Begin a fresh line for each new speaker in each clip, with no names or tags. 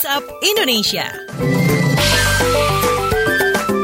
WhatsApp Indonesia.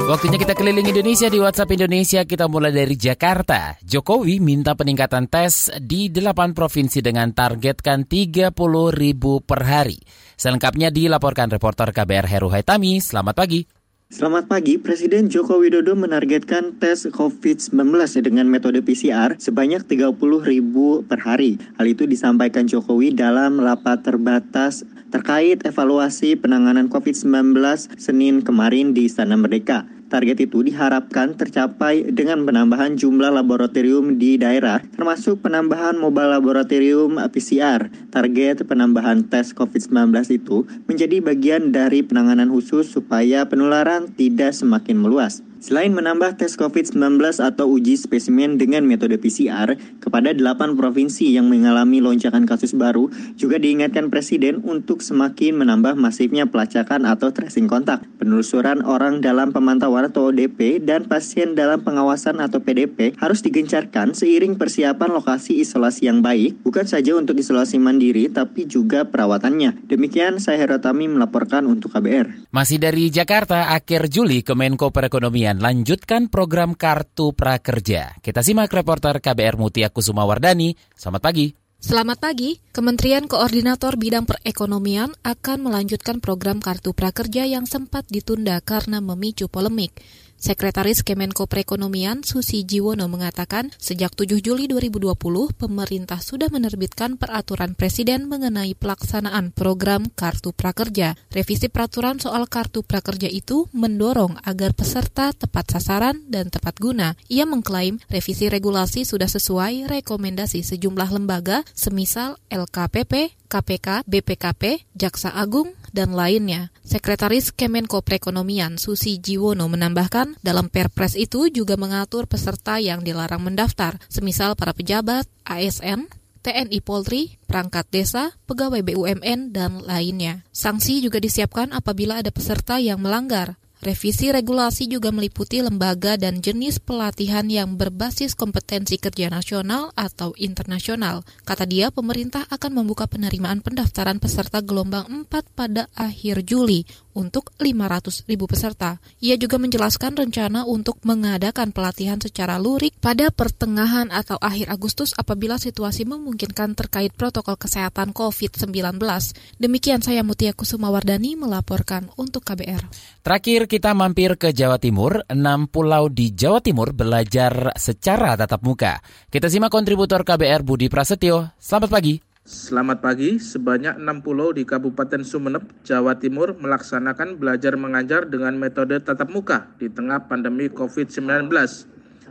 Waktunya kita keliling Indonesia di WhatsApp Indonesia. Kita mulai dari Jakarta. Jokowi minta peningkatan tes di 8 provinsi dengan targetkan 30 ribu per hari. Selengkapnya dilaporkan reporter KBR Heru Haitami. Selamat pagi.
Selamat pagi, Presiden Joko Widodo menargetkan tes COVID-19 dengan metode PCR sebanyak 30 ribu per hari. Hal itu disampaikan Jokowi dalam rapat terbatas terkait evaluasi penanganan COVID-19 Senin kemarin di Istana Merdeka. Target itu diharapkan tercapai dengan penambahan jumlah laboratorium di daerah, termasuk penambahan mobile laboratorium PCR. Target penambahan tes COVID-19 itu menjadi bagian dari penanganan khusus supaya penularan tidak semakin meluas. Selain menambah tes COVID-19 atau uji spesimen dengan metode PCR kepada 8 provinsi yang mengalami lonjakan kasus baru, juga diingatkan Presiden untuk semakin menambah masifnya pelacakan atau tracing kontak, penelusuran orang dalam pemantauan atau ODP, dan pasien dalam pengawasan atau PDP harus digencarkan seiring persiapan lokasi isolasi yang baik, bukan saja untuk isolasi mandiri, tapi juga perawatannya. Demikian saya Herotami melaporkan untuk KBR.
Masih dari Jakarta, akhir Juli Kemenko Perekonomian lanjutkan program Kartu Prakerja. Kita simak reporter KBR Mutia Kusuma Wardani. Selamat pagi.
Selamat pagi, Kementerian Koordinator Bidang Perekonomian akan melanjutkan program Kartu Prakerja yang sempat ditunda karena memicu polemik. Sekretaris Kemenko Perekonomian Susi Jiwono mengatakan sejak 7 Juli 2020 pemerintah sudah menerbitkan peraturan presiden mengenai pelaksanaan program Kartu Prakerja. Revisi peraturan soal Kartu Prakerja itu mendorong agar peserta tepat sasaran dan tepat guna. Ia mengklaim revisi regulasi sudah sesuai rekomendasi sejumlah lembaga semisal LKPP, KPK, BPKP, Jaksa Agung, dan lainnya. Sekretaris Kemenko Perekonomian Susi Jiwono menambahkan, dalam Perpres itu juga mengatur peserta yang dilarang mendaftar, semisal para pejabat, ASN, TNI Polri, perangkat desa, pegawai BUMN, dan lainnya. Sanksi juga disiapkan apabila ada peserta yang melanggar. Revisi regulasi juga meliputi lembaga dan jenis pelatihan yang berbasis kompetensi kerja nasional atau internasional. Kata dia, pemerintah akan membuka penerimaan pendaftaran peserta gelombang 4 pada akhir Juli untuk 500 ribu peserta. Ia juga menjelaskan rencana untuk mengadakan pelatihan secara lurik pada pertengahan atau akhir Agustus apabila situasi memungkinkan terkait protokol kesehatan COVID-19. Demikian saya Mutia Kusumawardani melaporkan untuk KBR.
Terakhir kita mampir ke Jawa Timur. Enam pulau di Jawa Timur belajar secara tatap muka. Kita simak kontributor KBR Budi Prasetyo. Selamat pagi.
Selamat pagi, sebanyak 6 pulau di Kabupaten Sumeneb, Jawa Timur melaksanakan belajar mengajar dengan metode tatap muka di tengah pandemi COVID-19.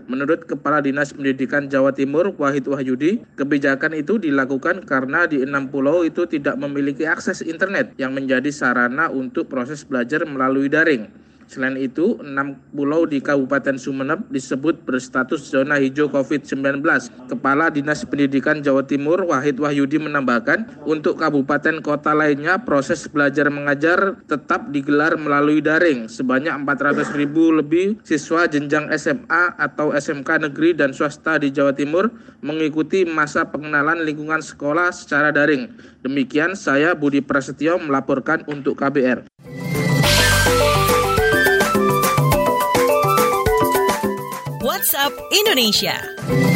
Menurut Kepala Dinas Pendidikan Jawa Timur, Wahid Wahyudi, kebijakan itu dilakukan karena di enam pulau itu tidak memiliki akses internet yang menjadi sarana untuk proses belajar melalui daring. Selain itu, enam pulau di Kabupaten Sumeneb disebut berstatus zona hijau COVID-19. Kepala Dinas Pendidikan Jawa Timur Wahid Wahyudi menambahkan, untuk kabupaten kota lainnya proses belajar mengajar tetap digelar melalui daring. Sebanyak 400 ribu lebih siswa jenjang SMA atau SMK negeri dan swasta di Jawa Timur mengikuti masa pengenalan lingkungan sekolah secara daring. Demikian saya Budi Prasetyo melaporkan untuk KBR.
WhatsApp Indonesia.